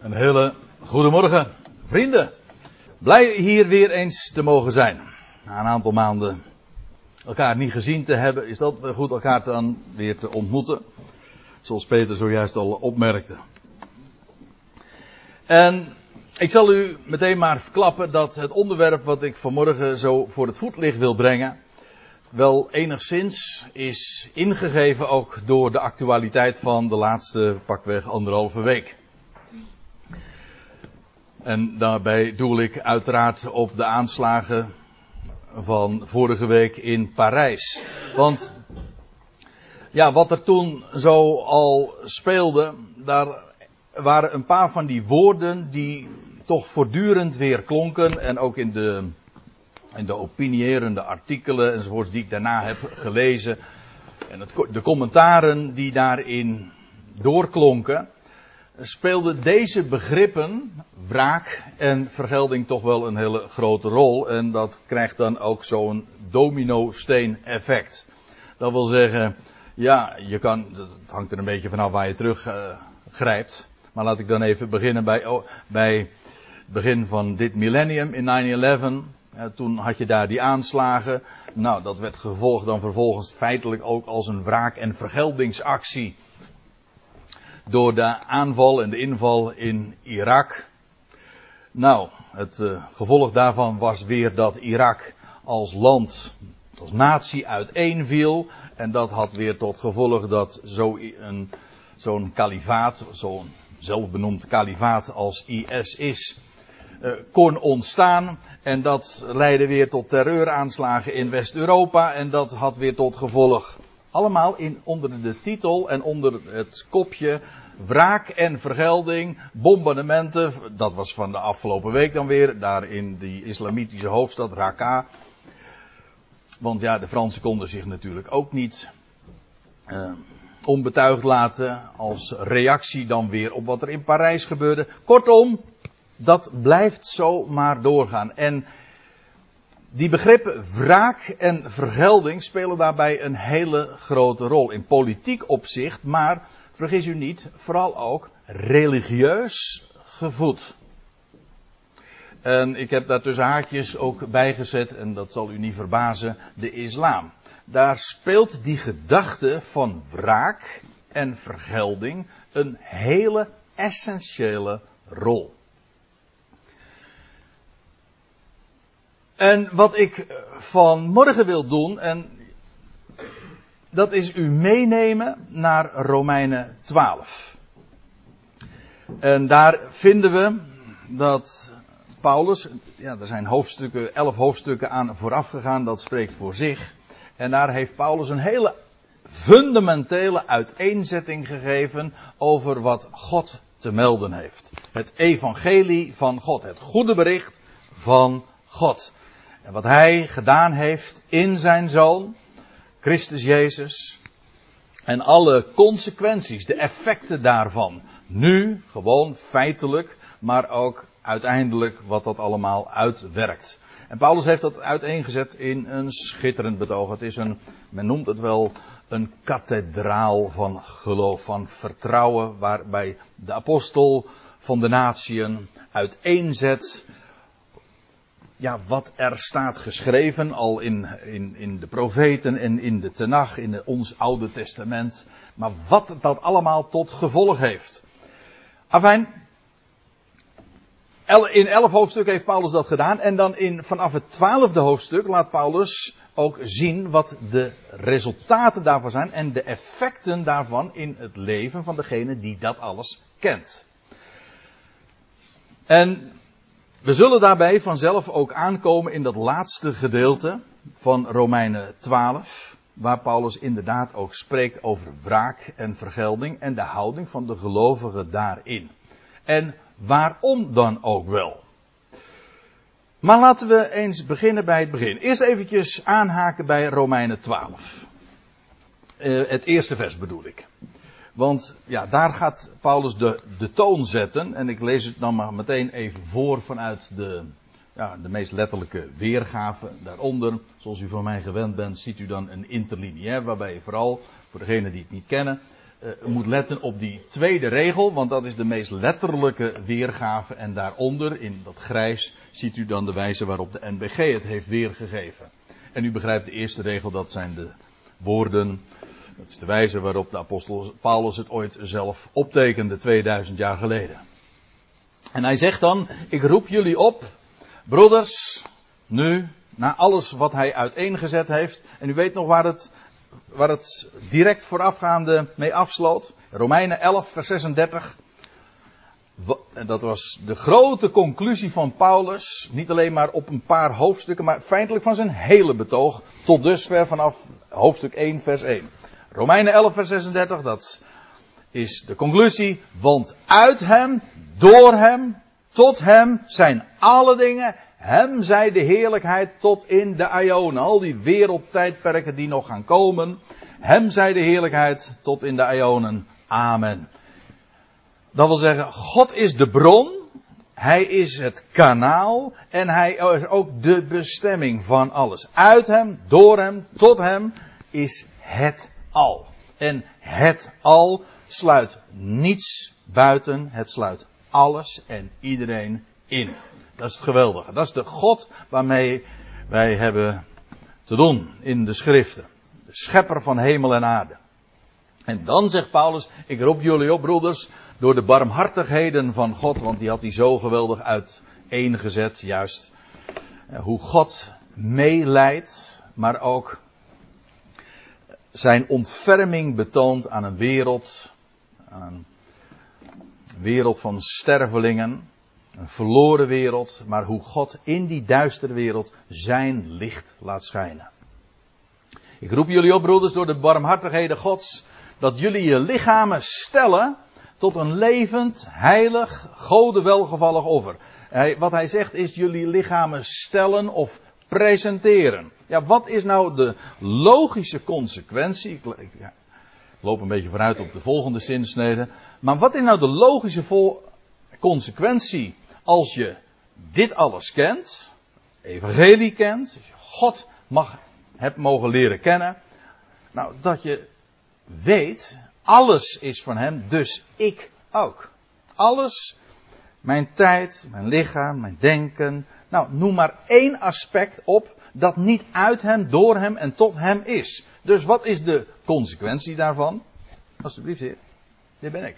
Een hele goede morgen, vrienden. Blij hier weer eens te mogen zijn. Na een aantal maanden elkaar niet gezien te hebben, is dat goed elkaar dan weer te ontmoeten. Zoals Peter zojuist al opmerkte. En ik zal u meteen maar verklappen dat het onderwerp wat ik vanmorgen zo voor het voetlicht wil brengen, wel enigszins is ingegeven ook door de actualiteit van de laatste pakweg anderhalve week. En daarbij doel ik uiteraard op de aanslagen van vorige week in Parijs. Want ja, wat er toen zo al speelde, daar waren een paar van die woorden die toch voortdurend weer klonken. En ook in de, in de opinierende artikelen enzovoorts die ik daarna heb gelezen. En de commentaren die daarin doorklonken, speelden deze begrippen, wraak en vergelding, toch wel een hele grote rol. En dat krijgt dan ook zo'n domino-steen effect. Dat wil zeggen, ja, je kan, het hangt er een beetje vanaf waar je terug uh, grijpt. Maar laat ik dan even beginnen bij, oh, bij het begin van dit millennium in 9-11. Uh, toen had je daar die aanslagen. Nou, dat werd gevolgd dan vervolgens feitelijk ook als een wraak- en vergeldingsactie door de aanval en de inval in Irak. Nou, het uh, gevolg daarvan was weer dat Irak als land, als natie uiteenviel. En dat had weer tot gevolg dat zo'n zo kalifaat, zo'n zelfbenoemd kalifaat als IS is, uh, kon ontstaan. En dat leidde weer tot terreuraanslagen in West-Europa. En dat had weer tot gevolg allemaal in, onder de titel en onder het kopje wraak en vergelding, bombardementen. Dat was van de afgelopen week dan weer, daar in die islamitische hoofdstad Raqqa. Want ja, de Fransen konden zich natuurlijk ook niet uh, onbetuigd laten als reactie dan weer op wat er in Parijs gebeurde. Kortom, dat blijft zo maar doorgaan. En die begrippen wraak en vergelding spelen daarbij een hele grote rol. In politiek opzicht, maar vergis u niet, vooral ook religieus gevoed. En ik heb daar tussen haakjes ook bijgezet, en dat zal u niet verbazen, de islam. Daar speelt die gedachte van wraak en vergelding een hele essentiële rol. En wat ik vanmorgen wil doen, en dat is u meenemen naar Romeinen 12. En daar vinden we dat Paulus, ja, er zijn hoofdstukken, elf hoofdstukken aan vooraf gegaan, dat spreekt voor zich. En daar heeft Paulus een hele fundamentele uiteenzetting gegeven over wat God te melden heeft. Het evangelie van God, het goede bericht van God. En wat hij gedaan heeft in zijn zoon, Christus Jezus. En alle consequenties, de effecten daarvan. Nu, gewoon feitelijk, maar ook uiteindelijk wat dat allemaal uitwerkt. En Paulus heeft dat uiteengezet in een schitterend betoog. Het is een, men noemt het wel een kathedraal van geloof, van vertrouwen, waarbij de apostel van de natieën uiteenzet ja, wat er staat geschreven al in, in, in de profeten en in de Tenach, in ons Oude Testament. Maar wat dat allemaal tot gevolg heeft. Afijn, in elf hoofdstukken heeft Paulus dat gedaan. En dan in, vanaf het twaalfde hoofdstuk laat Paulus ook zien wat de resultaten daarvan zijn. En de effecten daarvan in het leven van degene die dat alles kent. En we zullen daarbij vanzelf ook aankomen in dat laatste gedeelte van Romeinen 12, waar Paulus inderdaad ook spreekt over wraak en vergelding en de houding van de gelovigen daarin. En waarom dan ook wel? Maar laten we eens beginnen bij het begin. Eerst eventjes aanhaken bij Romeinen 12. Uh, het eerste vers bedoel ik. Want ja, daar gaat Paulus de, de toon zetten. En ik lees het dan maar meteen even voor vanuit de, ja, de meest letterlijke weergave daaronder. Zoals u van mij gewend bent, ziet u dan een interlineair. Waarbij je vooral, voor degenen die het niet kennen, uh, moet letten op die tweede regel, want dat is de meest letterlijke weergave. En daaronder, in dat grijs, ziet u dan de wijze waarop de NBG het heeft weergegeven. En u begrijpt de eerste regel, dat zijn de woorden. Dat is de wijze waarop de apostel Paulus het ooit zelf optekende, 2000 jaar geleden. En hij zegt dan, ik roep jullie op, broeders, nu, na alles wat hij uiteengezet heeft. En u weet nog waar het, waar het direct voorafgaande mee afsloot. Romeinen 11, vers 36. Dat was de grote conclusie van Paulus. Niet alleen maar op een paar hoofdstukken, maar feitelijk van zijn hele betoog. Tot dusver vanaf hoofdstuk 1, vers 1. Romeinen 11, vers 36, dat is de conclusie. Want uit hem, door hem, tot hem zijn alle dingen. Hem zij de heerlijkheid tot in de Ionen. Al die wereldtijdperken die nog gaan komen. Hem zij de heerlijkheid tot in de Ionen. Amen. Dat wil zeggen, God is de bron. Hij is het kanaal. En hij is ook de bestemming van alles. Uit hem, door hem, tot hem is het al. En het al sluit niets buiten. Het sluit alles en iedereen in. Dat is het geweldige. Dat is de God waarmee wij hebben te doen in de schriften. De schepper van hemel en aarde. En dan zegt Paulus, ik roep jullie op broeders, door de barmhartigheden van God, want die had hij zo geweldig uiteengezet, juist eh, hoe God meeleidt, maar ook zijn ontferming betoont aan een wereld, een wereld van stervelingen, een verloren wereld, maar hoe God in die duistere wereld zijn licht laat schijnen. Ik roep jullie op, broeders, door de barmhartigheden Gods, dat jullie je lichamen stellen tot een levend, heilig, gode welgevallig offer. wat hij zegt is jullie lichamen stellen of presenteren. Ja, wat is nou de logische consequentie? Ik, loop een beetje vooruit op de volgende zinsnede. Maar wat is nou de logische vol consequentie als je dit alles kent, evangelie kent, God mag, hebt mogen leren kennen, nou dat je weet, alles is van Hem, dus ik ook. Alles, mijn tijd, mijn lichaam, mijn denken, nou noem maar één aspect op dat niet uit Hem, door Hem en tot Hem is. Dus wat is de consequentie daarvan? Alsjeblieft, Heer, dit ben ik.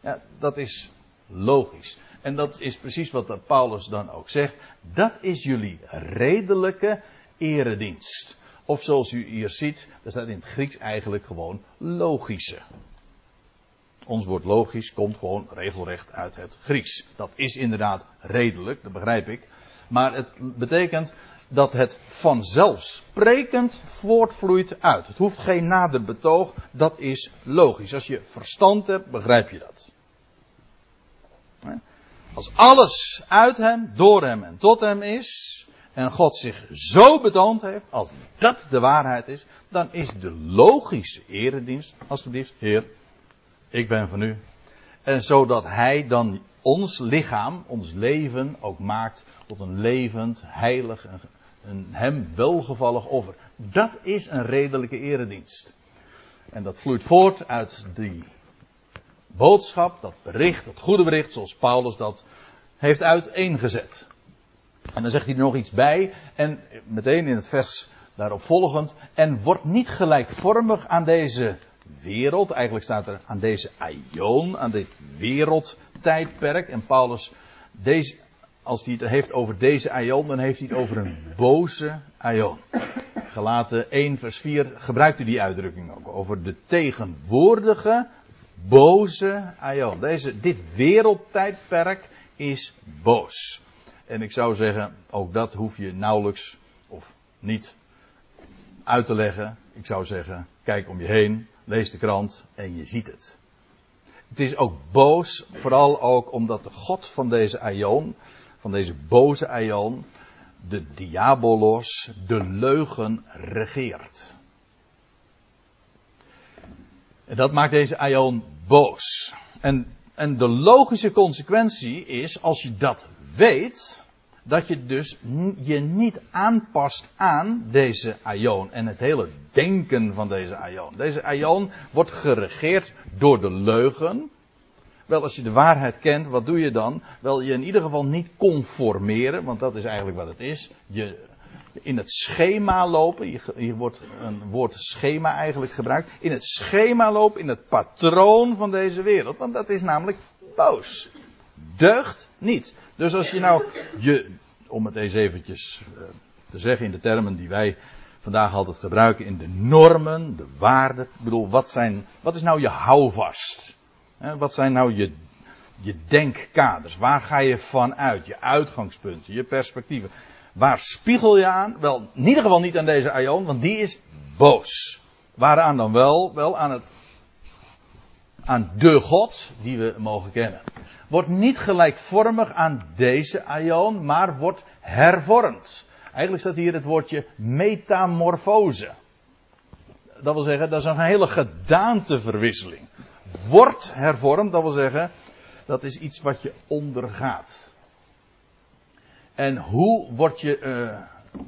Ja, dat is logisch. En dat is precies wat Paulus dan ook zegt. Dat is jullie redelijke eredienst. Of zoals u hier ziet, dat staat in het Grieks eigenlijk gewoon logische. Ons woord logisch komt gewoon regelrecht uit het Grieks. Dat is inderdaad redelijk, dat begrijp ik. Maar het betekent dat het vanzelfsprekend voortvloeit uit. Het hoeft geen nader betoog, dat is logisch. Als je verstand hebt, begrijp je dat. Als alles uit hem, door hem en tot hem is, en God zich zo betoond heeft, als dat de waarheid is, dan is de logische eredienst, alstublieft, Heer, ik ben van u. En zodat Hij dan ons lichaam, ons leven ook maakt tot een levend, heilig, een Hem welgevallig offer. Dat is een redelijke eredienst. En dat vloeit voort uit die boodschap, dat bericht, dat goede bericht, zoals Paulus dat heeft uiteengezet. En dan zegt hij er nog iets bij, en meteen in het vers daarop volgend, en wordt niet gelijkvormig aan deze wereld, eigenlijk staat er aan deze aion, aan dit wereldtijdperk, en Paulus, deze, als hij het heeft over deze aion, dan heeft hij het over een boze aion. Gelaten 1 vers 4 gebruikt u die uitdrukking ook, over de tegenwoordige boze aion. Deze, dit wereldtijdperk is boos. En ik zou zeggen, ook dat hoef je nauwelijks of niet uit te leggen. Ik zou zeggen, kijk om je heen, lees de krant en je ziet het. Het is ook boos, vooral ook omdat de God van deze Aion, van deze boze Aion, de diabolos, de leugen regeert. En dat maakt deze Aion boos. En, en de logische consequentie is, als je dat weet, dat je dus je niet aanpast aan deze aion en het hele denken van deze aion. Deze aion wordt geregeerd door de leugen. Wel, als je de waarheid kent, wat doe je dan? Wel, je in ieder geval niet conformeren, want dat is eigenlijk wat het is. Je in het schema lopen, hier wordt een woord schema eigenlijk gebruikt, in het schema lopen, in het patroon van deze wereld, want dat is namelijk boos. Deugt niet. Dus als je nou je, om het eens eventjes eh, te zeggen in de termen die wij vandaag altijd gebruiken, in de normen, de waarden, ik bedoel, wat zijn, wat is nou je houvast? Wat zijn nou je, je denkkaders? Waar ga je vanuit? Je uitgangspunten, je perspectieven. Waar spiegel je aan? Wel, in ieder geval niet aan deze Aion, want die is boos. Waaraan dan wel? Wel aan het, aan de God die we mogen kennen. Wordt niet gelijkvormig aan deze Aion, maar wordt hervormd. Eigenlijk staat hier het woordje metamorfose. Dat wil zeggen, dat is een hele gedaanteverwisseling. Wordt hervormd, dat wil zeggen, dat is iets wat je ondergaat. En hoe word je, uh,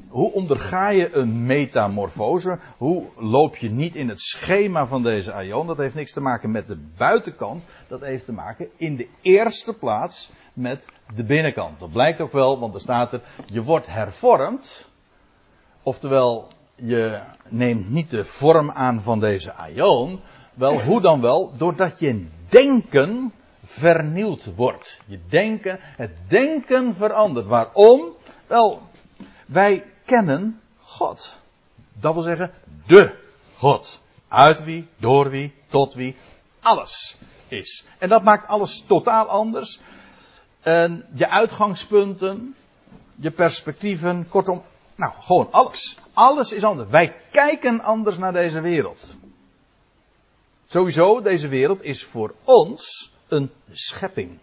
hoe onderga je een metamorfose? Hoe loop je niet in het schema van deze aion? Dat heeft niks te maken met de buitenkant. Dat heeft te maken in de eerste plaats met de binnenkant. Dat blijkt ook wel, want er staat er, je wordt hervormd. Oftewel, je neemt niet de vorm aan van deze aion. Wel, hoe dan wel? Doordat je denken vernieuwd wordt. Je denken, het denken verandert. Waarom? Wel, wij kennen God. Dat wil zeggen, de God. Uit wie, door wie, tot wie, alles is. En dat maakt alles totaal anders. En je uitgangspunten, je perspectieven, kortom, nou, gewoon alles. Alles is anders. Wij kijken anders naar deze wereld. Sowieso, deze wereld is voor ons een schepping.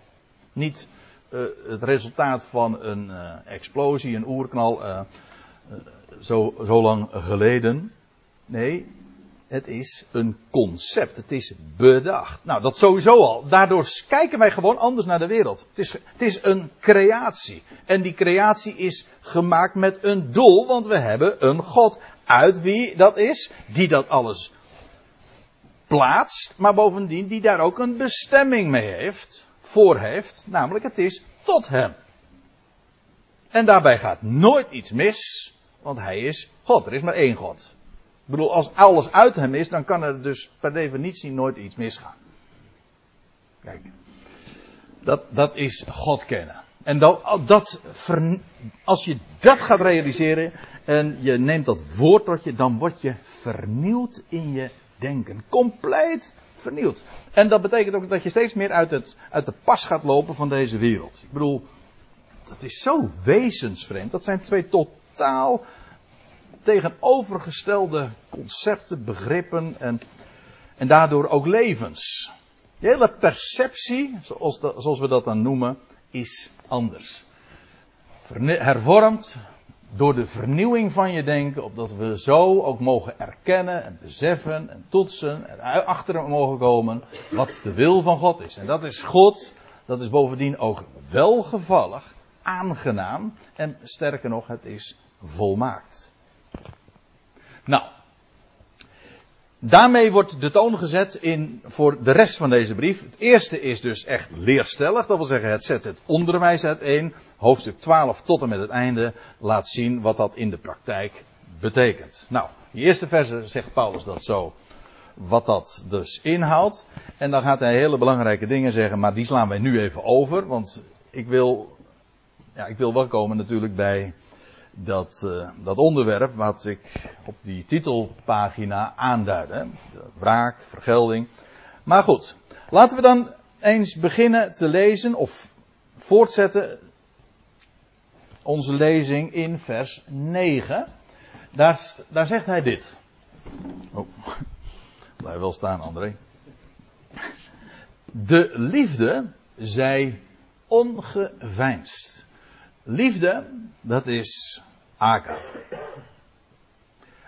Niet uh, het resultaat van een uh, explosie, een oerknal, uh, zo, zo lang geleden. Nee, het is een concept. Het is bedacht. Nou, dat sowieso al. Daardoor kijken wij gewoon anders naar de wereld. Het is, het is een creatie. En die creatie is gemaakt met een doel, want we hebben een God. Uit wie dat is, die dat alles plaatst, maar bovendien die daar ook een bestemming mee heeft, voor heeft, namelijk het is tot hem. En daarbij gaat nooit iets mis, want hij is God. Er is maar één God. Ik bedoel, als alles uit hem is, dan kan er dus per definitie nooit iets misgaan. Kijk, dat, dat is God kennen. En dat, dat, als je dat gaat realiseren en je neemt dat woord tot je, dan word je vernieuwd in je denken. Compleet vernieuwd. En dat betekent ook dat je steeds meer uit, het, uit de pas gaat lopen van deze wereld. Ik bedoel, dat is zo wezensvreemd. Dat zijn twee totaal tegenovergestelde concepten, begrippen en, en daardoor ook levens. De hele perceptie, zoals, zoals we dat dan noemen, is anders. Hervormd, door de vernieuwing van je denken, opdat we zo ook mogen erkennen en beseffen en toetsen en achter mogen komen wat de wil van God is. En dat is God, dat is bovendien ook welgevallig, aangenaam en sterker nog, het is volmaakt. Nou, Daarmee wordt de toon gezet in, voor de rest van deze brief. Het eerste is dus echt leerstellig. Dat wil zeggen, het zet het onderwijs uiteen. Hoofdstuk 12 tot en met het einde laat zien wat dat in de praktijk betekent. Nou, die eerste verse zegt Paulus dat zo. Wat dat dus inhoudt. En dan gaat hij hele belangrijke dingen zeggen, maar die slaan wij nu even over. Want ik wil, ja, ik wil wel komen natuurlijk bij dat, uh, dat onderwerp wat ik op die titelpagina aanduidde. Wraak, vergelding. Maar goed, laten we dan eens beginnen te lezen of voortzetten onze lezing in vers 9. Daar, daar zegt hij dit. Oh, blijf wel staan, André. De liefde zij ongeveinsd. Liefde, dat is agape.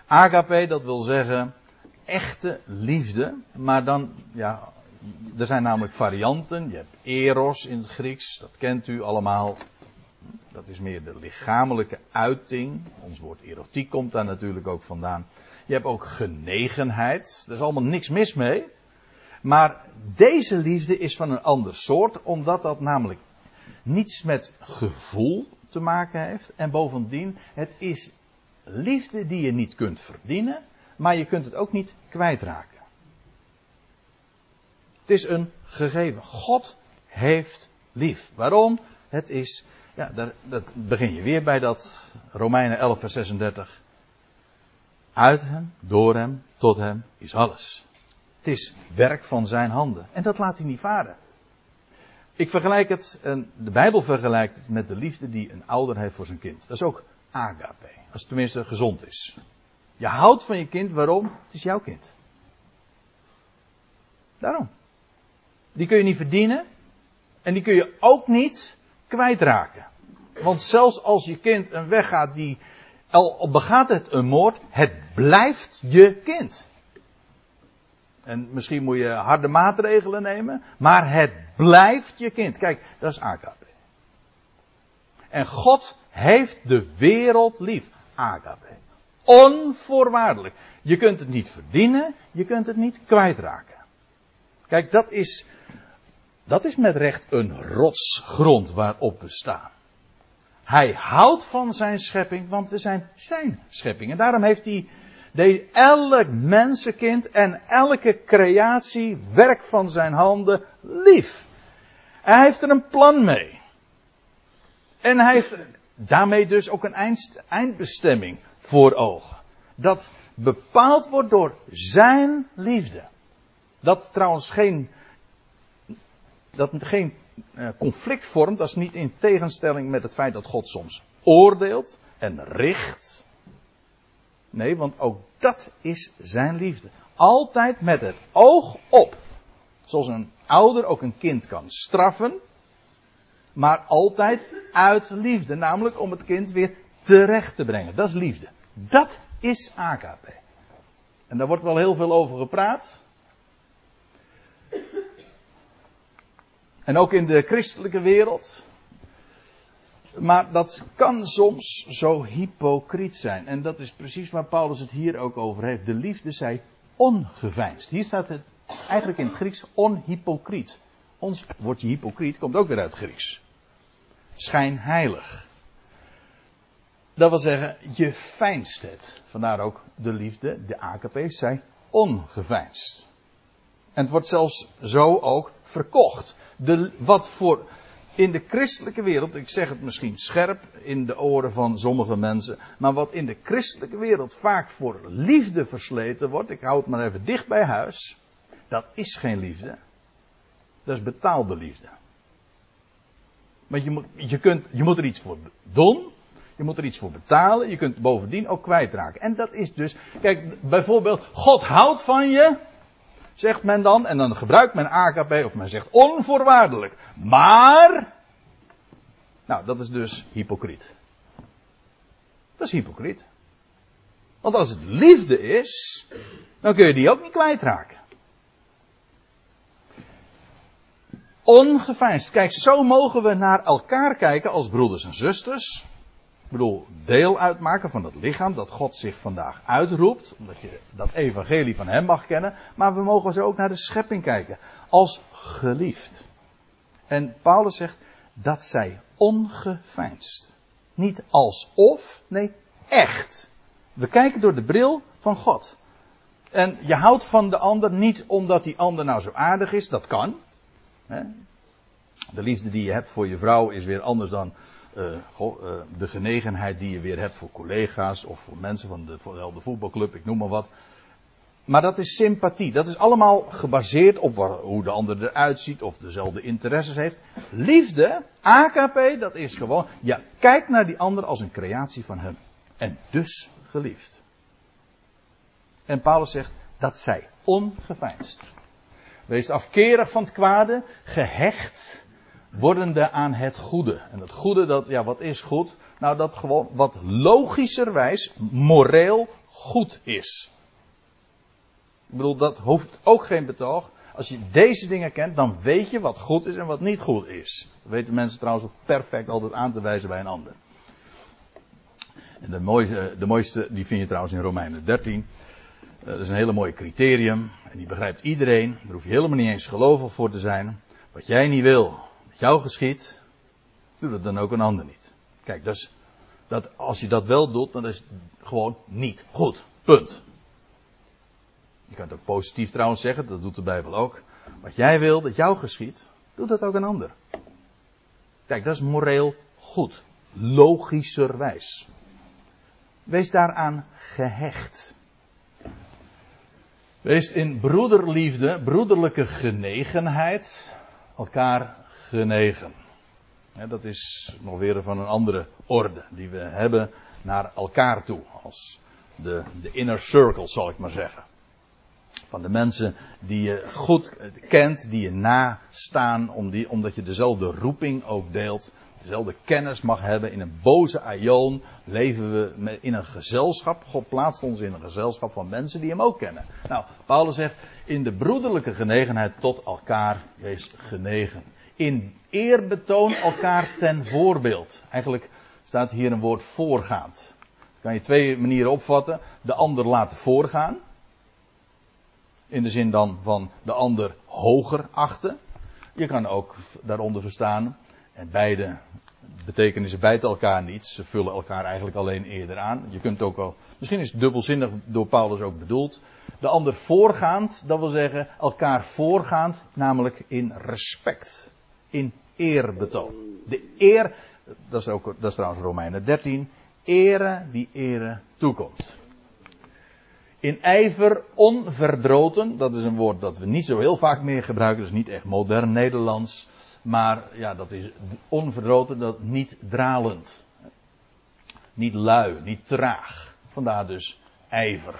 Agape, dat wil zeggen echte liefde, maar dan, ja, er zijn namelijk varianten. Je hebt eros in het Grieks, dat kent u allemaal. Dat is meer de lichamelijke uiting. Ons woord erotiek komt daar natuurlijk ook vandaan. Je hebt ook genegenheid. Er is allemaal niks mis mee. Maar deze liefde is van een ander soort, omdat dat namelijk niets met gevoel te maken heeft. En bovendien, het is liefde die je niet kunt verdienen, maar je kunt het ook niet kwijtraken. Het is een gegeven. God heeft lief. Waarom? Het is, ja, dat, dat begin je weer bij dat Romeinen 11, vers 36. Uit hem, door hem, tot hem is alles. Het is werk van zijn handen. En dat laat hij niet varen. Ik vergelijk het, en de Bijbel vergelijkt het met de liefde die een ouder heeft voor zijn kind. Dat is ook agape. Als het tenminste gezond is. Je houdt van je kind, waarom? Het is jouw kind. Daarom. Die kun je niet verdienen. En die kun je ook niet kwijtraken. Want zelfs als je kind een weg gaat die. Al begaat het een moord, het blijft je kind. En misschien moet je harde maatregelen nemen, maar het blijft je kind. Kijk, dat is agape. En God heeft de wereld lief. Agape. Onvoorwaardelijk. Je kunt het niet verdienen, je kunt het niet kwijtraken. Kijk, dat is, dat is met recht een rotsgrond waarop we staan. Hij houdt van zijn schepping, want we zijn zijn schepping. En daarom heeft hij de, elk mensenkind en elke creatie, werk van zijn handen, lief. Hij heeft er een plan mee. En hij heeft daarmee dus ook een eind, eindbestemming voor ogen. Dat bepaald wordt door zijn liefde. Dat trouwens geen, dat geen eh, conflict vormt, dat is niet in tegenstelling met het feit dat God soms oordeelt en richt. Nee, want ook dat is zijn liefde. Altijd met het oog op. Zoals een ouder ook een kind kan straffen. Maar altijd uit liefde. Namelijk om het kind weer terecht te brengen. Dat is liefde. Dat is AKP. En daar wordt wel heel veel over gepraat. En ook in de christelijke wereld. Maar dat kan soms zo hypocriet zijn. En dat is precies waar Paulus het hier ook over heeft. De liefde zij ongeveinsd. Hier staat het eigenlijk in het Grieks onhypocriet. Ons woordje hypocriet komt ook weer uit het Grieks. Schijnheilig. Dat wil zeggen, je fijnst het. Vandaar ook de liefde, de AKP, zij ongeveinsd. En het wordt zelfs zo ook verkocht. De, wat voor in de christelijke wereld, ik zeg het misschien scherp in de oren van sommige mensen, maar wat in de christelijke wereld vaak voor liefde versleten wordt, ik hou het maar even dicht bij huis, dat is geen liefde. Dat is betaalde liefde. Want je moet, je, kunt, je moet er iets voor doen, je moet er iets voor betalen, je kunt bovendien ook kwijtraken. En dat is dus, kijk, bijvoorbeeld, God houdt van je, zegt men dan, en dan gebruikt men AKP of men zegt onvoorwaardelijk. Maar, nou dat is dus hypocriet. Dat is hypocriet. Want als het liefde is, dan kun je die ook niet kwijtraken. Ongeveinsd. Kijk, zo mogen we naar elkaar kijken als broeders en zusters. Ik bedoel, deel uitmaken van het lichaam dat God zich vandaag uitroept. Omdat je dat evangelie van hem mag kennen. Maar we mogen zo ook naar de schepping kijken. Als geliefd. En Paulus zegt dat zij ongeveinsd. Niet alsof, nee, echt. We kijken door de bril van God. En je houdt van de ander niet omdat die ander nou zo aardig is, dat kan. De liefde die je hebt voor je vrouw is weer anders dan goh, uh, de genegenheid die je weer hebt voor collega's of voor mensen van de, de voetbalclub, ik noem maar wat. Maar dat is sympathie. Dat is allemaal gebaseerd op waar, hoe de ander eruit ziet of dezelfde interesses heeft. Liefde, AKP, dat is gewoon, ja, kijk naar die ander als een creatie van hem. En dus geliefd. En Paulus zegt dat zij ongeveinsd. Wees afkerig van het kwade, gehecht wordende aan het goede. En het goede, dat, ja, wat is goed? Nou, dat gewoon wat logischerwijs moreel goed is. Ik bedoel, dat hoeft ook geen betoog. Als je deze dingen kent, dan weet je wat goed is en wat niet goed is. Dat weten mensen trouwens ook perfect altijd aan te wijzen bij een ander. En de, mooiste, de mooiste, die vind je trouwens in Romeinen 13. Eh, dat is een hele mooie criterium. En die begrijpt iedereen. Daar hoef je helemaal niet eens gelovig voor te zijn. Wat jij niet wil, jou geschiet, doe dat dan ook een ander niet. Kijk, dus, dat, als je dat wel doet, dan is het gewoon niet goed. Punt. Je kan het ook positief trouwens zeggen, dat doet de Bijbel ook. Wat jij wil dat jou geschiet, doe dat ook een ander. Kijk, dat is moreel goed. Logischerwijs. Wees daaraan gehecht. Wees in broederliefde, broederlijke genegenheid, elkaar genegen. dat is nog weer van een andere orde die we hebben naar elkaar toe. Als de, de inner circle, zal ik maar zeggen. Van de mensen die je goed kent, die je nastaan, om omdat je dezelfde roeping ook deelt dezelfde kennis mag hebben. In een boze aion leven we in een gezelschap. God plaatst ons in een gezelschap van mensen die hem ook kennen. Nou, Paulus zegt, in de broederlijke genegenheid tot elkaar wees genegen. In eerbetoon elkaar ten voorbeeld. Eigenlijk staat hier een woord voorgaand. Dat kan je twee manieren opvatten. De ander laten voorgaan. In de zin dan van de ander hoger achten. Je kan ook daaronder verstaan en beide betekenissen bijten elkaar niet. Ze vullen elkaar eigenlijk alleen eerder aan. Je kunt ook wel, misschien is het dubbelzinnig door Paulus ook bedoeld. De ander voorgaand, dat wil zeggen elkaar voorgaand, namelijk in respect. In eerbetoon. De eer, dat is, ook, dat is trouwens Romeinen 13. Ere wie ere toekomt. In ijver onverdroten, dat is een woord dat we niet zo heel vaak meer gebruiken, is niet echt modern Nederlands. Maar ja, dat is onverdroten, dat niet dralend. Niet lui, niet traag. Vandaar dus ijver.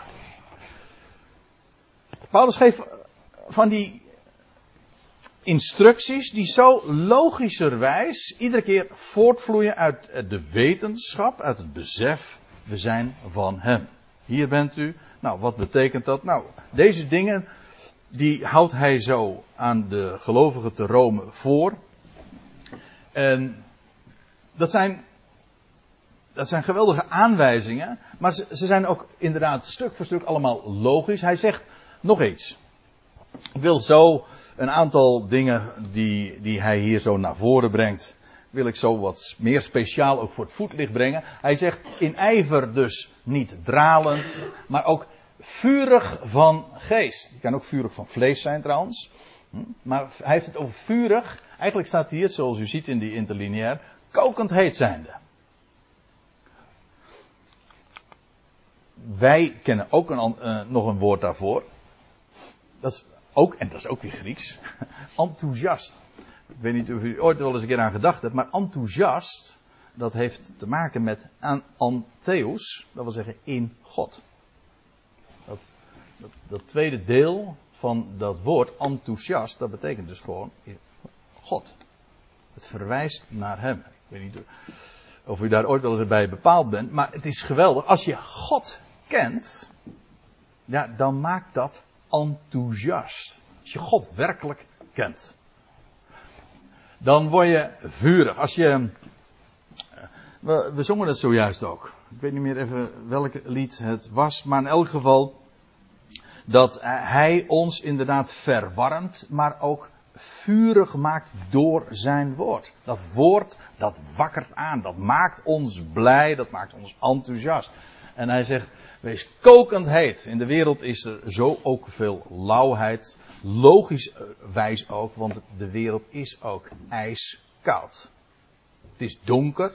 Paulus geeft van die instructies die zo logischerwijs iedere keer voortvloeien uit de wetenschap, uit het besef, we zijn van Hem. Hier bent u. Nou, wat betekent dat? Nou, deze dingen die houdt hij zo aan de gelovigen te Rome voor. En dat zijn, dat zijn geweldige aanwijzingen, maar ze, ze zijn ook inderdaad stuk voor stuk allemaal logisch. Hij zegt nog iets. Ik wil zo een aantal dingen die, die hij hier zo naar voren brengt, wil ik zo wat meer speciaal ook voor het voetlicht brengen. Hij zegt in ijver dus niet dralend, maar ook vurig van geest. Het kan ook vurig van vlees zijn trouwens. Hm? Maar hij heeft het over vurig. Eigenlijk staat hier, zoals u ziet in die interlineair, kokend heet zijnde. Wij kennen ook een, uh, nog een woord daarvoor. Dat is ook, en dat is ook weer Grieks, enthousiast. Ik weet niet of u ooit wel eens een keer aan gedacht hebt, maar enthousiast, dat heeft te maken met antheus, dat wil zeggen in God. Dat, dat, tweede deel van dat woord, enthousiast, dat betekent dus gewoon God. Het verwijst naar Hem. Ik weet niet of u daar ooit wel eens bij bepaald bent, maar het is geweldig. Als je God kent, ja, dan maakt dat enthousiast. Als je God werkelijk kent. Dan word je vurig. Als je. We, we zongen het zojuist ook. Ik weet niet meer even welk lied het was, maar in elk geval dat hij ons inderdaad verwarmt, maar ook vurig maakt door zijn woord. Dat woord, dat wakkert aan, dat maakt ons blij, dat maakt ons enthousiast. En hij zegt, wees kokend heet. In de wereld is er zo ook veel lauwheid, logisch wijs ook, want de wereld is ook ijskoud. Het is donker,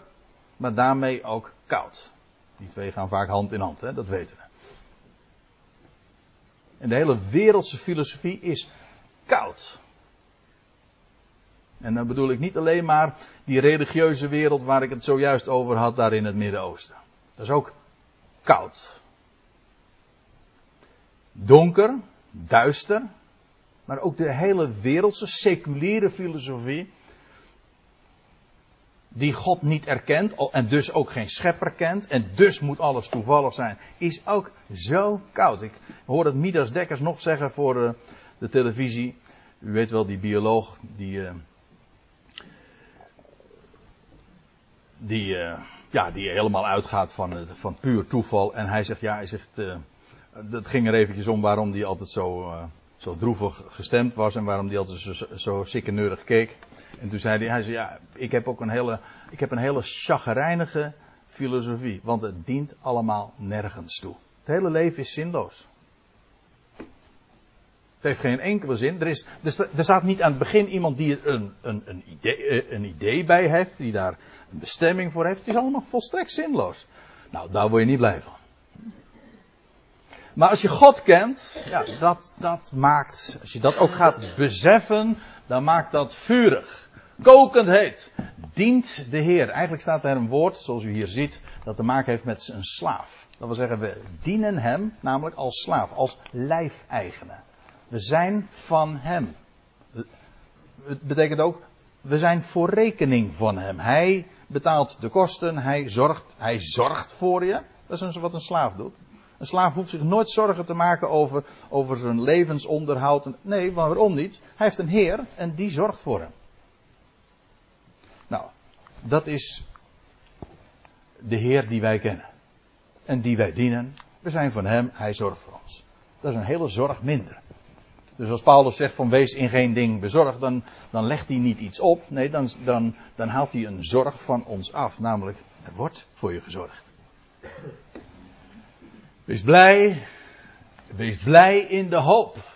maar daarmee ook koud. Die twee gaan vaak hand in hand, hè? dat weten we. En de hele wereldse filosofie is koud. En dan bedoel ik niet alleen maar die religieuze wereld waar ik het zojuist over had, daar in het Midden-Oosten. Dat is ook koud. Donker, duister, maar ook de hele wereldse seculiere filosofie die God niet erkent en dus ook geen schepper kent en dus moet alles toevallig zijn, is ook zo koud. Ik hoor het Midas Dekkers nog zeggen voor de televisie. U weet wel, die bioloog die. Uh, die, uh, ja, die helemaal uitgaat van, van puur toeval. En hij zegt, ja, hij zegt. Dat ging er eventjes om waarom hij altijd zo, zo droevig gestemd was en waarom hij altijd zo, zo sikkeneurig keek. En toen zei hij, hij zei, ja, ik heb ook een hele, ik heb een hele chagrijnige filosofie, want het dient allemaal nergens toe. Het hele leven is zinloos. Het heeft geen enkele zin. Er, is, er staat niet aan het begin iemand die er een, een, een, idee, eh, een idee bij heeft, die daar een bestemming voor heeft. Het is allemaal volstrekt zinloos. Nou, daar word je niet blij van. Maar als je God kent, ja, dat, dat maakt, als je dat ook gaat beseffen, dan maakt dat vurig. Kokend heet. Dient de Heer. Eigenlijk staat er een woord, zoals u hier ziet, dat te maken heeft met een slaaf. Dat wil zeggen, we dienen hem namelijk als slaaf, als lijfeigene. We zijn van hem. Het betekent ook, we zijn voor rekening van hem. Hij betaalt de kosten, hij zorgt, hij zorgt voor je. Dat is wat een slaaf doet. Een slaaf hoeft zich nooit zorgen te maken over, over zijn levensonderhoud. Nee, waarom niet? Hij heeft een heer en die zorgt voor hem. Nou, dat is de heer die wij kennen. En die wij dienen. We zijn van hem, hij zorgt voor ons. Dat is een hele zorg minder. Dus als Paulus zegt van wees in geen ding bezorgd, dan, dan legt hij niet iets op. Nee, dan, dan, dan haalt hij een zorg van ons af. Namelijk, er wordt voor je gezorgd. Wees blij. Wees blij in de hoop.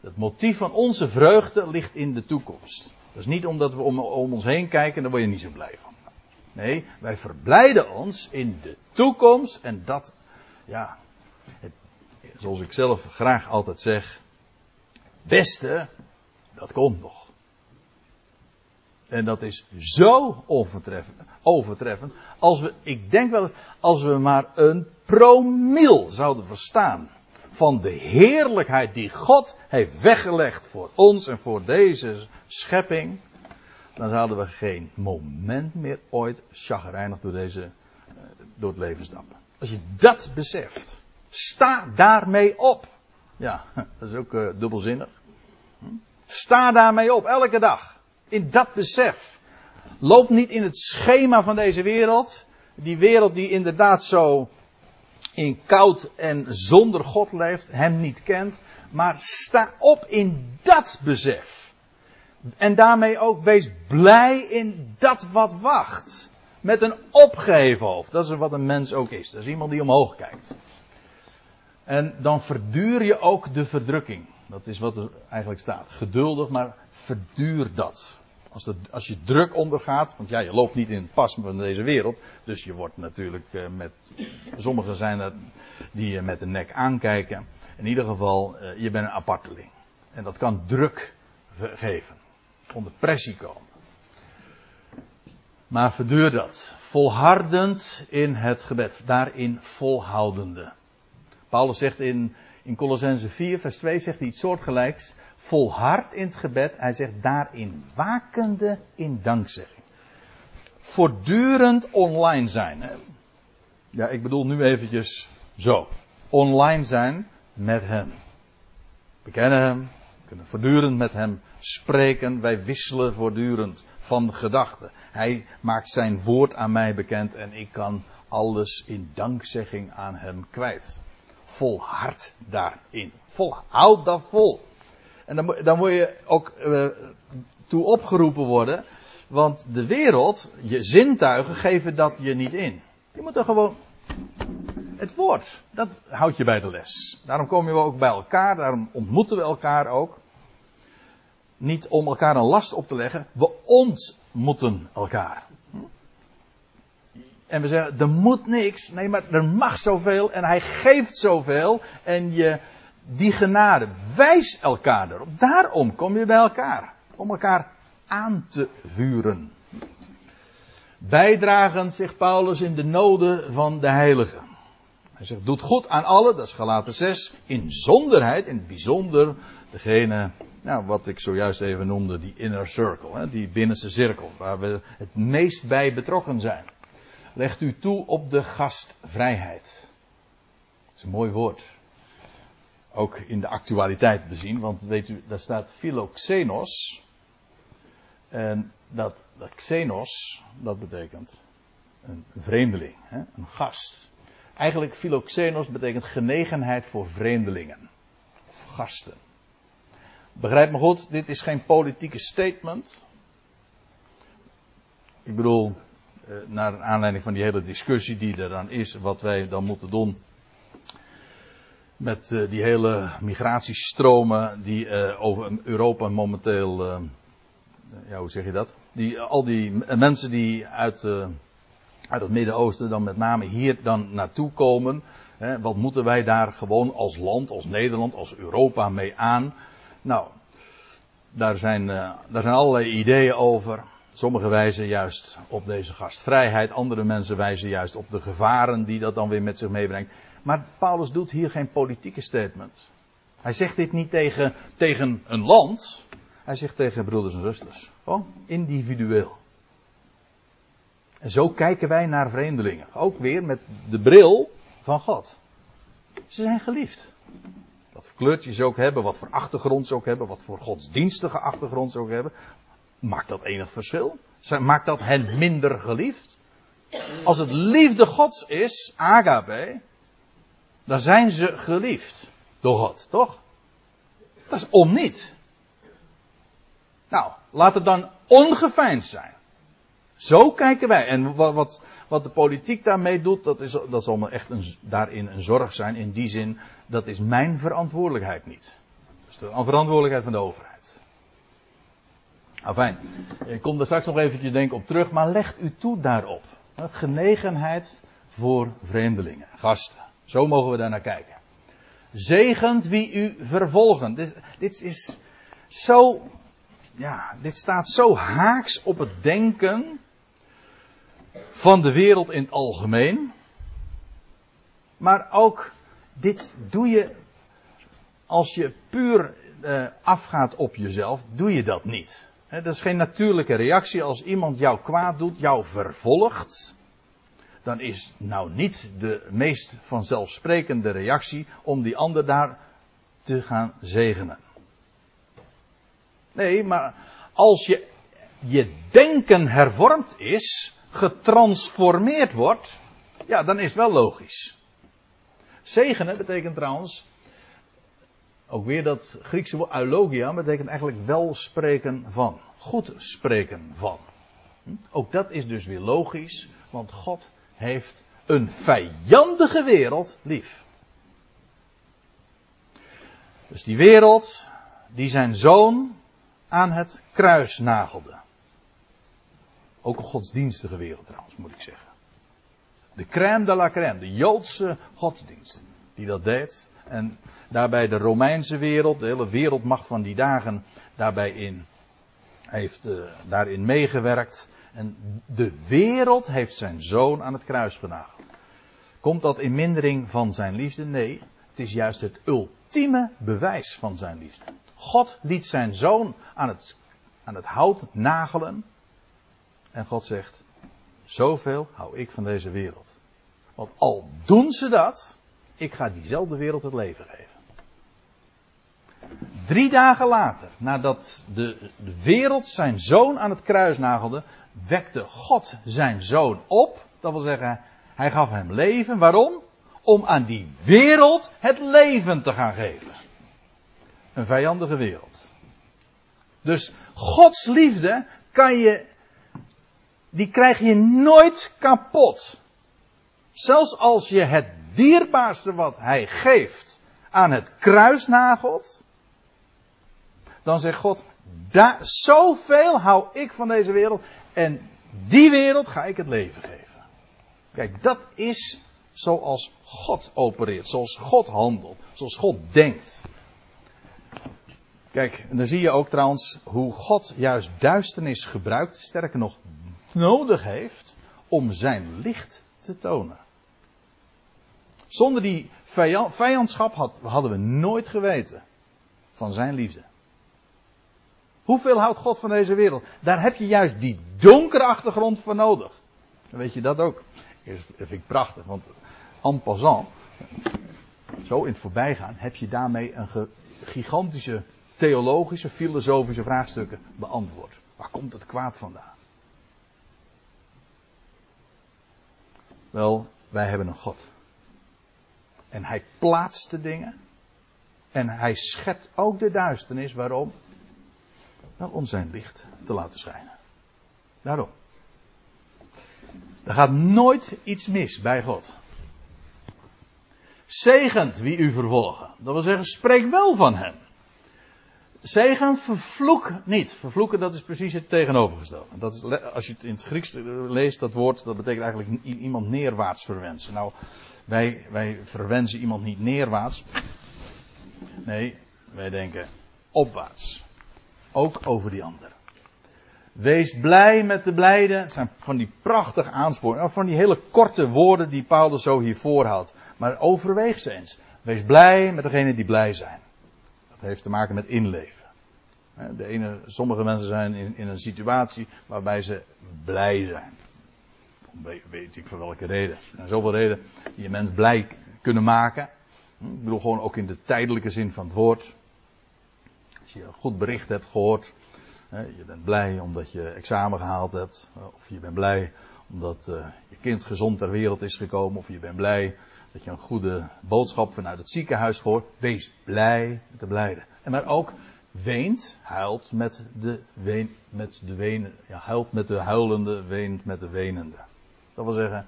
Het motief van onze vreugde ligt in de toekomst. Dat is niet omdat we om, ons heen kijken, daar word je niet zo blij van. Nee, wij verblijden ons in de toekomst en dat, ja, het, zoals ik zelf graag altijd zeg, beste, dat komt nog. En dat is zo overtreffend. Als we, ik denk wel, als we maar een promil zouden verstaan van de heerlijkheid die God heeft weggelegd voor ons en voor deze schepping, dan zouden we geen moment meer ooit chagrijnig door, deze, eh, door het leven stappen. Als je dat beseft, sta daarmee op. Ja, dat is ook uh, dubbelzinnig. Hm? Sta daarmee op, elke dag. In dat besef. Loop niet in het schema van deze wereld. Die wereld die inderdaad zo in koud en zonder God leeft, hem niet kent. Maar sta op in dat besef. En daarmee ook wees blij in dat wat wacht. Met een opgeheven hoofd. Dat is wat een mens ook is. Dat is iemand die omhoog kijkt. En dan verduur je ook de verdrukking. Dat is wat er eigenlijk staat. Geduldig, maar verduur dat. Als, als je druk ondergaat, want ja, je loopt niet in het pas van deze wereld. Dus je wordt natuurlijk uh, met. Sommigen zijn er die je met de nek aankijken. In ieder geval, uh, je bent een aparteling. En dat kan druk geven. Onder pressie komen. Maar verduur dat. Volhardend in het gebed. Daarin volhoudende. Paulus zegt in, in Colossense 4, vers 2, zegt hij iets soortgelijks. Volhard in het gebed. Hij zegt daarin wakende in dankzegging. Voortdurend online zijn. Ja, ik bedoel nu eventjes zo. Online zijn met hem. We kennen hem. We kunnen voortdurend met hem spreken. Wij wisselen voortdurend van gedachten. Hij maakt zijn woord aan mij bekend en ik kan alles in dankzegging aan hem kwijt volhard daarin. Vol, houd dat vol. En dan, dan moet je ook uh, toe opgeroepen worden. Want de wereld, je zintuigen geven dat je niet in. Je moet er gewoon. Het woord, dat houdt je bij de les. Daarom komen we ook bij elkaar, daarom ontmoeten we elkaar ook. Niet om elkaar een last op te leggen, we ontmoeten elkaar. En we zeggen, er moet niks. Nee, maar er mag zoveel en hij geeft zoveel. En je, die genade, wijs elkaar erop. Daarom kom je bij elkaar. Om elkaar aan te vuren. Bijdragend, zegt Paulus, in de noden van de heiligen. Hij zegt, doet goed aan allen, dat is gelaten 6. In zonderheid, in het bijzonder, degene, nou, wat ik zojuist even noemde, die inner circle, hè, die binnenste cirkel, waar we het meest bij betrokken zijn legt u toe op de gastvrijheid. Dat is een mooi woord. Ook in de actualiteit bezien, want weet u, daar staat philoxenos. En dat, dat xenos, dat betekent een vreemdeling, hè? een gast. Eigenlijk philoxenos betekent genegenheid voor vreemdelingen. Of gasten. Begrijp me goed, dit is geen politieke statement. Ik bedoel, eh, naar aanleiding van die hele discussie die er dan is, wat wij dan moeten doen met uh, die hele migratiestromen die uh, over Europa momenteel, uh, ja hoe zeg je dat? Die, al die mensen die uit, uit het Midden-Oosten dan met name hier dan naartoe komen. Hè, wat moeten wij daar gewoon als land, als Nederland, als Europa mee aan? Nou, daar zijn, daar zijn allerlei ideeën over. Sommigen wijzen juist op deze gastvrijheid, andere mensen wijzen juist op de gevaren die dat dan weer met zich meebrengt. Maar Paulus doet hier geen politieke statement. Hij zegt dit niet tegen, tegen een land. Hij zegt tegen broeders en zusters. Gewoon individueel. En zo kijken wij naar vreemdelingen. Ook weer met de bril van God. Ze zijn geliefd. Wat voor ze ook hebben, wat voor achtergrond ze ook hebben, wat voor godsdienstige achtergrond ze ook hebben. Maakt dat enig verschil? Maakt dat hen minder geliefd? Als het liefde Gods is, agape, dan zijn ze geliefd door God, toch? Dat is om niet. Nou, laat het dan ongeveinsd zijn. Zo kijken wij. En wat, wat, wat de politiek daarmee doet, dat, is, dat zal me echt een, daarin een zorg zijn. In die zin, dat is mijn verantwoordelijkheid niet. Is de verantwoordelijkheid van de overheid. Enfin, ik kom daar straks nog eventjes denk op terug, maar legt u toe daarop. Genegenheid voor vreemdelingen, gasten. Zo mogen we daar naar kijken. Zegend wie u vervolgen. Dit, dit is zo, ja, dit staat zo haaks op het denken van de wereld in het algemeen. Maar ook, dit doe je als je puur uh, afgaat op jezelf, doe je dat niet. Dat is geen natuurlijke reactie als iemand jou kwaad doet, jou vervolgt dan is nou niet de meest vanzelfsprekende reactie om die ander daar te gaan zegenen. Nee, maar als je, je denken hervormd is, getransformeerd wordt, ja, dan is het wel logisch. Zegenen betekent trouwens, ook weer dat Griekse woord eulogia, betekent eigenlijk wel spreken van. Goed spreken van. Hm? Ook dat is dus weer logisch, want God heeft een vijandige wereld lief. Dus die wereld die zijn zoon aan het kruis nagelde. Ook een godsdienstige wereld trouwens, moet ik zeggen. De crème de la crème, de Joodse godsdienst, die dat deed. En daarbij de Romeinse wereld, de hele wereldmacht van die dagen, daarbij in, heeft uh, daarin meegewerkt. En de wereld heeft zijn zoon aan het kruis genageld. Komt dat in mindering van zijn liefde? Nee, het is juist het ultieme bewijs van zijn liefde. God liet zijn zoon aan het, aan het hout nagelen. En God zegt, zoveel hou ik van deze wereld. Want al doen ze dat, ik ga diezelfde wereld het leven geven. Drie dagen later, nadat de, de wereld zijn zoon aan het kruis nagelde, wekte God zijn zoon op. Dat wil zeggen, hij gaf hem leven. Waarom? Om aan die wereld het leven te gaan geven. Een vijandige wereld. Dus Gods liefde kan je, die krijg je nooit kapot. Zelfs als je het dierbaarste wat hij geeft aan het kruis nagelt, dan zegt God, daar, zoveel hou ik van deze wereld en die wereld ga ik het leven geven. Kijk, dat is zoals God opereert, zoals God handelt, zoals God denkt. Kijk, en dan zie je ook trouwens hoe God juist duisternis gebruikt, sterker nog nodig heeft, om zijn licht te tonen. Zonder die vijandschap hadden we nooit geweten van zijn liefde. Hoeveel houdt God van deze wereld? Daar heb je juist die donkere achtergrond voor nodig. Dan weet je dat ook. Dat vind ik prachtig, want en passant. zo in het voorbijgaan, heb je daarmee een gigantische theologische, filosofische vraagstukken beantwoord. Waar komt het kwaad vandaan? Wel, wij hebben een God. En hij plaatst de dingen. En hij schept ook de duisternis. Waarom? Wel om zijn licht te laten schijnen. Daarom. Er gaat nooit iets mis bij God. Zegent wie u vervolgen. Dat wil zeggen, spreek wel van hem. Zegent, vervloek niet. Vervloeken, dat is precies het tegenovergestelde. Dat is, als je het in het Grieks leest, dat woord, dat betekent eigenlijk iemand neerwaarts verwensen. Nou, wij, wij verwensen iemand niet neerwaarts. Nee, wij denken opwaarts. Ook over die anderen. Wees blij met de blijden. Het zijn van die prachtige aansporingen. Van die hele korte woorden die Paulus zo hier voorhoudt. Maar overweeg ze eens. Wees blij met degenen die blij zijn. Dat heeft te maken met inleven. De ene, sommige mensen zijn in, in een situatie waarbij ze blij zijn. Weet ik voor welke reden. Er zijn zoveel redenen die een mens blij kunnen maken. Ik bedoel gewoon ook in de tijdelijke zin van het woord. Je een goed bericht hebt gehoord. Je bent blij omdat je examen gehaald hebt. Of je bent blij omdat eh, je kind gezond ter wereld is gekomen. Of je bent blij dat je een goede boodschap vanuit het ziekenhuis hoort. Wees blij met de blijden. En maar ook weent, huilt met de, ween, met de wenen, ja, huilt met de huilende, weent met de wenende. Dat wil zeggen,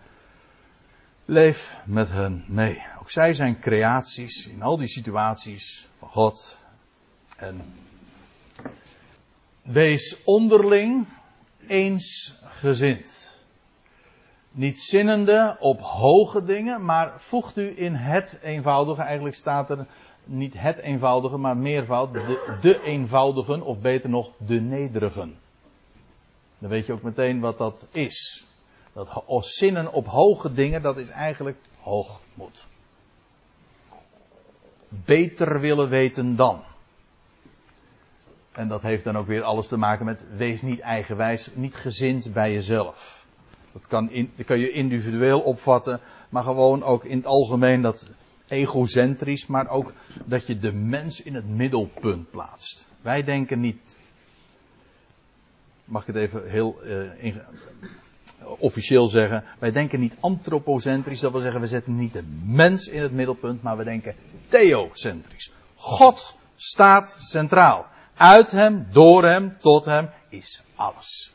leef met hen mee. Ook zij zijn creaties in al die situaties van God. En wees onderling eensgezind. Niet zinnende op hoge dingen, maar voegt u in het eenvoudige. Eigenlijk staat er niet het eenvoudige, maar meervoud. De, de eenvoudigen, of beter nog, de nederigen. Dan weet je ook meteen wat dat is. Dat zinnen op hoge dingen, dat is eigenlijk hoogmoed. Beter willen weten dan. En dat heeft dan ook weer alles te maken met wees niet eigenwijs, niet gezind bij jezelf. Dat kan, in, kan je individueel opvatten, maar gewoon ook in het algemeen dat egocentrisch, maar ook dat je de mens in het middelpunt plaatst. Wij denken niet, mag ik het even heel uh, officieel zeggen, wij denken niet antropocentrisch, dat wil zeggen we zetten niet de mens in het middelpunt, maar we denken theocentrisch. God staat centraal. Uit hem, door hem, tot hem is alles.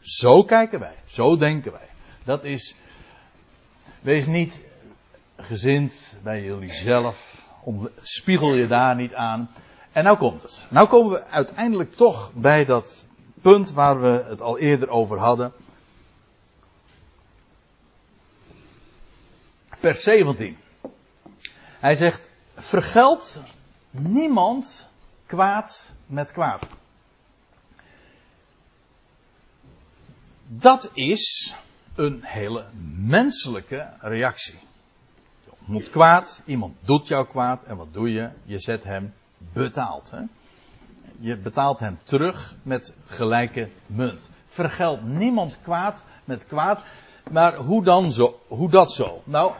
Zo kijken wij, zo denken wij. Dat is, wees niet gezind bij jullie zelf, spiegel je daar niet aan. En nou komt het. Nou komen we uiteindelijk toch bij dat punt waar we het al eerder over hadden. Vers 17. Hij zegt, vergeld niemand kwaad met kwaad. Dat is een hele menselijke reactie. Je ontmoet kwaad, iemand doet jou kwaad en wat doe je? Je zet hem betaald. Hè? Je betaalt hem terug met gelijke munt. Vergeld niemand kwaad met kwaad. Maar hoe dan zo? Hoe dat zo? Nou,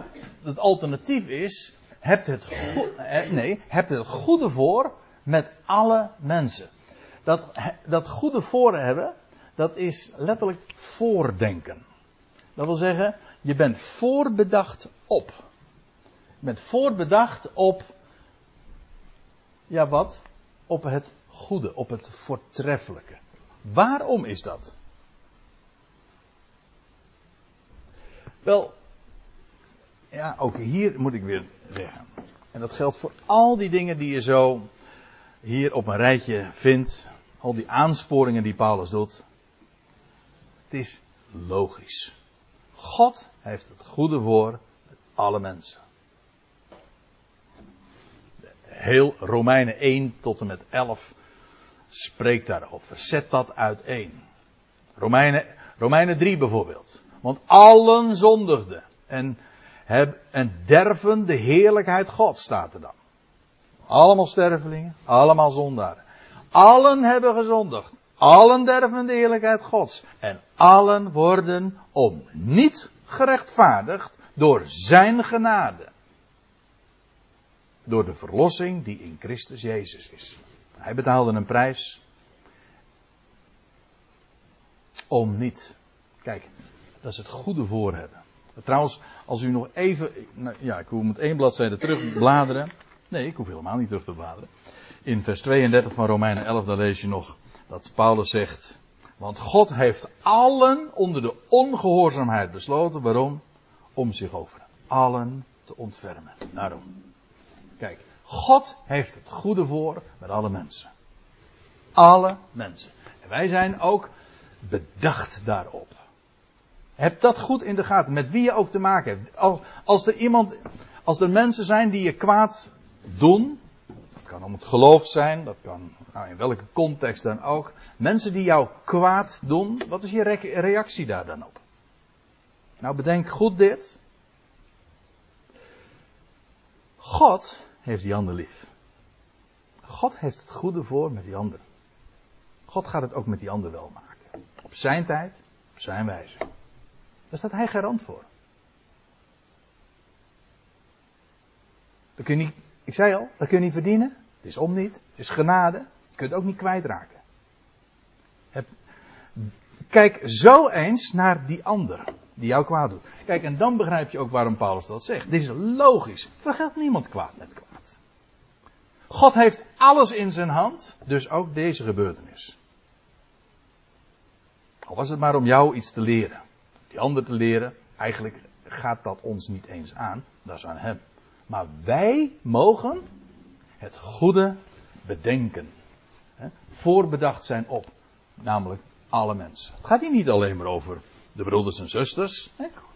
het alternatief is, hebt het, go- nee, hebt het goede voor met alle mensen. Dat, dat goede voor hebben, dat is letterlijk voordenken. Dat wil zeggen, je bent voorbedacht op. Je bent voorbedacht op, ja wat? Op het goede, op het voortreffelijke. Waarom is dat? Wel, ja, ook hier moet ik weer zeggen. En dat geldt voor al die dingen die je zo hier op een rijtje vindt. Al die aansporingen die Paulus doet. Het is logisch. God heeft het goede voor alle mensen. Heel Romeinen 1 tot en met 11 spreekt daarover. Zet dat uiteen. Romeinen, Romeinen 3 bijvoorbeeld. Want allen zondigden en, heb, en derven de heerlijkheid God, staat er dan. Allemaal stervelingen, allemaal zondaren. Allen hebben gezondigd. Allen derven de heerlijkheid Gods. En allen worden om niet gerechtvaardigd door zijn genade. Door de verlossing die in Christus Jezus is. Hij betaalde een prijs om niet. Kijk, dat is het goede voor hebben. Trouwens, als u nog even. Nou, ja, ik met één bladzijde terug te bladeren. Nee, ik hoef helemaal niet terug te bladeren. In vers 32 van Romeinen 11, dan lees je nog dat Paulus zegt. Want God heeft allen onder de ongehoorzaamheid besloten. Waarom? Om zich over allen te ontfermen. Daarom. Kijk, God heeft het goede voor met alle mensen. Alle mensen. En wij zijn ook bedacht daarop. Heb dat goed in de gaten, met wie je ook te maken hebt. Als er iemand, als er mensen zijn die je kwaad doen, dat kan om het geloof zijn, dat kan nou, in welke context dan ook. Mensen die jou kwaad doen, wat is je reactie daar dan op? Nou, bedenk goed dit. God heeft die ander lief. God heeft het goede voor met die ander. God gaat het ook met die ander wel maken. Op zijn tijd, op zijn wijze. Daar staat hij garant voor. Dat kun je niet, ik zei al, dat kun je niet verdienen. Het is om niet. Het is genade. Je kunt het ook niet kwijtraken. Het, kijk zo eens naar die ander die jou kwaad doet. Kijk, en dan begrijp je ook waarom Paulus dat zegt. Dit is logisch. Vergeldt niemand kwaad met kwaad. God heeft alles in zijn hand, dus ook deze gebeurtenis. Al was het maar om jou iets te leren. Die ander te leren, eigenlijk gaat dat ons niet eens aan, dat is aan hem. Maar wij mogen het goede bedenken. Voorbedacht zijn op, namelijk alle mensen. Het gaat hier niet alleen maar over de broeders en zusters.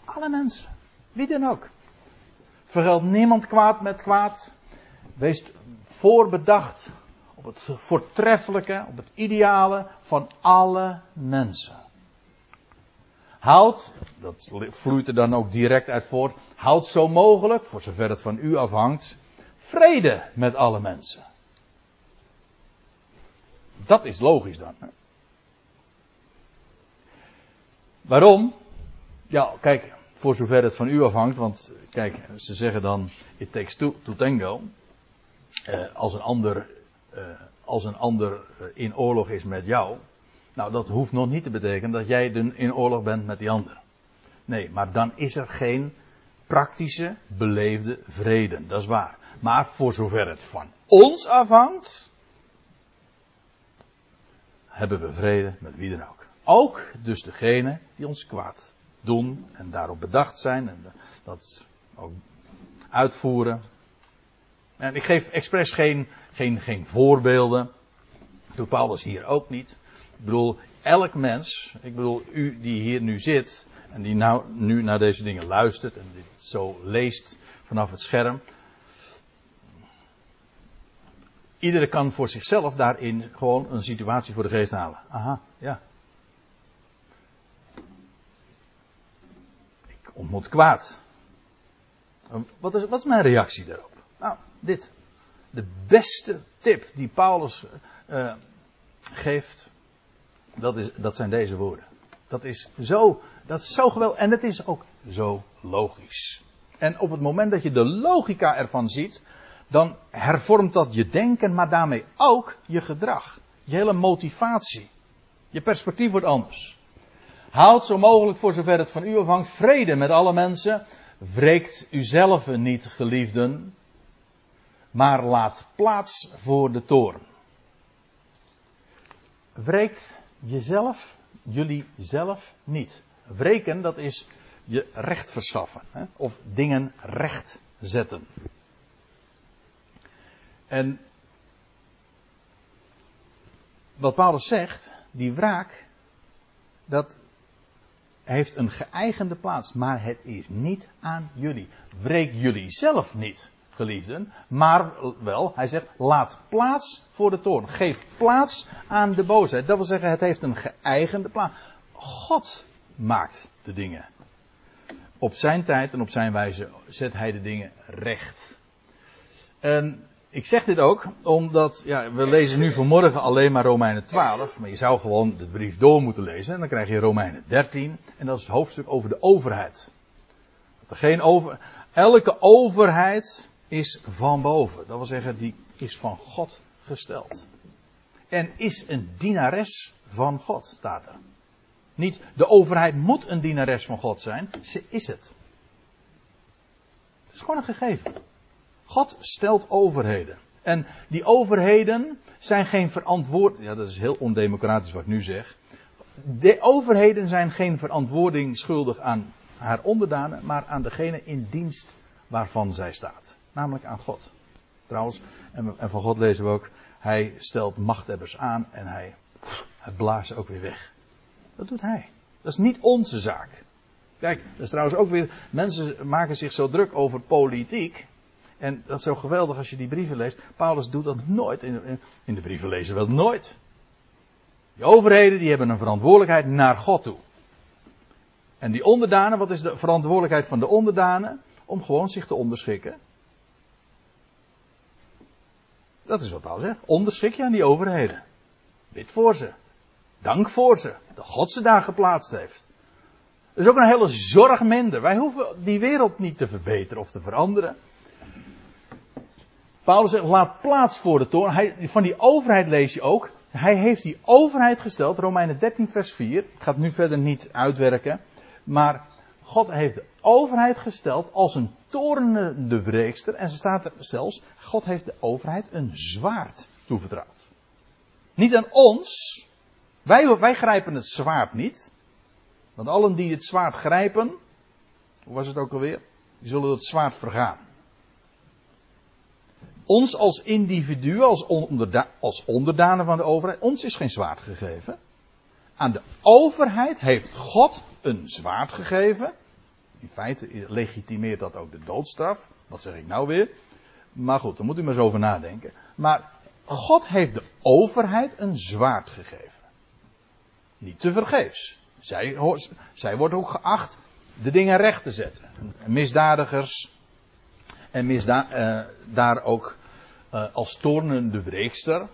Alle mensen. Wie dan ook. Vergeld niemand kwaad met kwaad. Wees voorbedacht op het voortreffelijke, op het ideale van alle mensen. Houd, dat vloeit er dan ook direct uit voort, houd zo mogelijk, voor zover het van u afhangt, vrede met alle mensen. Dat is logisch dan. Waarom? Ja, kijk, voor zover het van u afhangt, want kijk, ze zeggen dan, it takes two to tango. Eh, als een ander, eh, als een ander eh, in oorlog is met jou, nou dat hoeft nog niet te betekenen dat jij in oorlog bent met die ander. Nee, maar dan is er geen praktische, beleefde vrede, dat is waar. Maar voor zover het van ons afhangt, hebben we vrede met wie dan ook. Ook dus degene die ons kwaad doen en daarop bedacht zijn en dat ook uitvoeren. En ik geef expres geen, geen, geen voorbeelden. Dat doet Paulus hier ook niet. Ik bedoel, elk mens, ik bedoel, u die hier nu zit en die nou, nu naar deze dingen luistert en dit zo leest vanaf het scherm. Iedereen kan voor zichzelf daarin gewoon een situatie voor de geest halen. Aha, ja. ontmoet kwaad. Wat is, wat is mijn reactie daarop? Nou, dit. De beste tip die Paulus uh, geeft, dat, is, dat zijn deze woorden. Dat is zo, dat is zo geweldig en het is ook zo logisch. En op het moment dat je de logica ervan ziet, dan hervormt dat je denken, maar daarmee ook je gedrag. Je hele motivatie. Je perspectief wordt anders. Houd zo mogelijk voor zover het van u afhangt vrede met alle mensen. Wreekt uzelf niet, geliefden, maar laat plaats voor de toorn. Wreekt jezelf, jullie zelf niet. Wreken, dat is je recht verschaffen. Hè? Of dingen recht zetten. En wat Paulus zegt, die wraak, dat heeft een geëigende plaats, maar het is niet aan jullie. Breek jullie zelf niet, geliefden, maar wel, hij zegt, laat plaats voor de toorn. Geef plaats aan de boosheid. Dat wil zeggen, het heeft een geëigende plaats. God maakt de dingen. Op zijn tijd en op zijn wijze zet hij de dingen recht. En ik zeg dit ook omdat, ja, we lezen nu vanmorgen alleen maar Romeinen 12, maar je zou gewoon de brief door moeten lezen en dan krijg je Romeinen 13 en dat is het hoofdstuk over de overheid. Dat er geen over, elke overheid is van boven. Dat wil zeggen, die is van God gesteld. En is een dienares van God, staat er. Niet de overheid moet een dienares van God zijn, ze is het. Het is gewoon een gegeven. God stelt overheden. En die overheden zijn geen verantwoord. Ja, dat is heel ondemocratisch wat ik nu zeg. De overheden zijn geen verantwoording schuldig aan haar onderdanen, maar aan degene in dienst waarvan zij staat. Namelijk aan God. Trouwens, en, van God lezen we ook, hij stelt machthebbers aan en hij, hij blaast ook weer weg. Dat doet hij. Dat is niet onze zaak. Kijk, dat is trouwens ook weer, mensen maken zich zo druk over politiek. En dat is zo geweldig als je die brieven leest. Paulus doet dat nooit. In, in de brieven lezen wel nooit. Die overheden die hebben een verantwoordelijkheid naar God toe. En die onderdanen, wat is de verantwoordelijkheid van de onderdanen? Om gewoon zich te onderschikken. Dat is wat Paulus zegt. Onderschik je aan die overheden. Bid voor ze. Dank voor ze. Dat God ze daar geplaatst heeft. Dat is ook een hele zorg minder. Wij hoeven die wereld niet te verbeteren of te veranderen. Paulus zegt, laat plaats voor de toren. Hij, van die overheid lees je ook. Hij heeft die overheid gesteld, Romeinen 13 vers 4. Ik ga het nu verder niet uitwerken. Maar God heeft de overheid gesteld als een torenende wreekster. En ze staat er zelfs, God heeft de overheid een zwaard toevertrouwd. Niet aan ons. Wij, wij grijpen het zwaard niet. Want allen die het zwaard grijpen, hoe was het ook alweer? Die zullen het zwaard vergaan ons als individu, als, als onderdanen van de overheid, ons is geen zwaard gegeven. Aan de overheid heeft God een zwaard gegeven. In feite legitimeert dat ook de doodstraf. Wat zeg ik nou weer? Maar goed, daar moet u maar eens over nadenken. Maar God heeft de overheid een zwaard gegeven. Niet te vergeefs. Zij, zij wordt ook geacht de dingen recht te zetten. Misdadigers en misda uh, daar ook uh, als toornende wreekster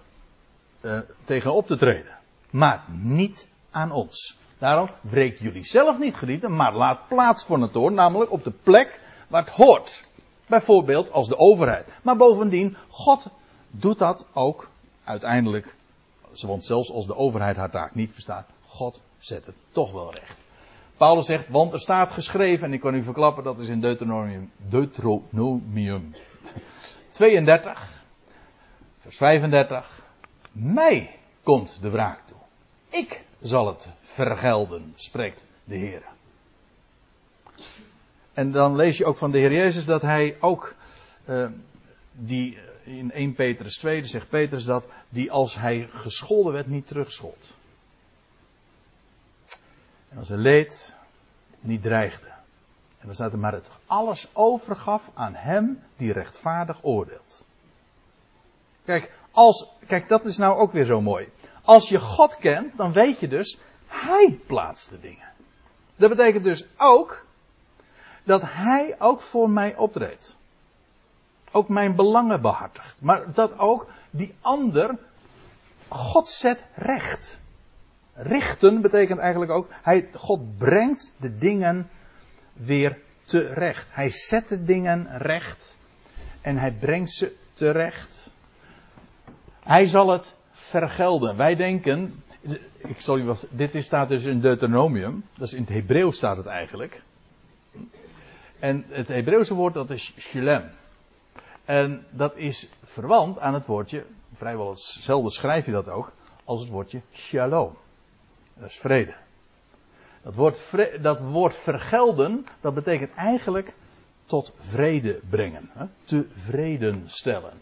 uh, tegenop te treden. Maar niet aan ons. Daarom wreek jullie zelf niet geliefden, maar laat plaats voor een toorn, namelijk op de plek waar het hoort. Bijvoorbeeld als de overheid. Maar bovendien, God doet dat ook uiteindelijk. Want zelfs als de overheid haar taak niet verstaat, God zet het toch wel recht. Paulus zegt, want er staat geschreven, en ik kan u verklappen, dat is in Deuteronomium, Deuteronomium 32, vers 35. Mij komt de wraak toe. Ik zal het vergelden, spreekt de Heer. En dan lees je ook van de Heer Jezus dat hij ook, uh, die in 1 Petrus 2, zegt Petrus dat, die als hij gescholden werd niet terugschold. En als hij leed, niet dreigde. En dan staat er maar het alles overgaf aan hem die rechtvaardig oordeelt. Kijk, als, kijk, dat is nou ook weer zo mooi. Als je God kent, dan weet je dus, Hij plaatst de dingen. Dat betekent dus ook dat Hij ook voor mij optreedt. Ook mijn belangen behartigt. Maar dat ook die ander God zet recht. Richten betekent eigenlijk ook, hij, God brengt de dingen weer terecht. Hij zet de dingen recht en hij brengt ze terecht. Hij zal het vergelden. Wij denken, ik zal dit staat dus in Deuteronomium, dat is in het Hebreeuws staat het eigenlijk. En het Hebreeuwse woord dat is shalem. En dat is verwant aan het woordje, vrijwel hetzelfde schrijf je dat ook, als het woordje shalom. Dat is vrede. Dat woord, dat woord vergelden, dat betekent eigenlijk tot vrede brengen. Hè? Tevreden stellen.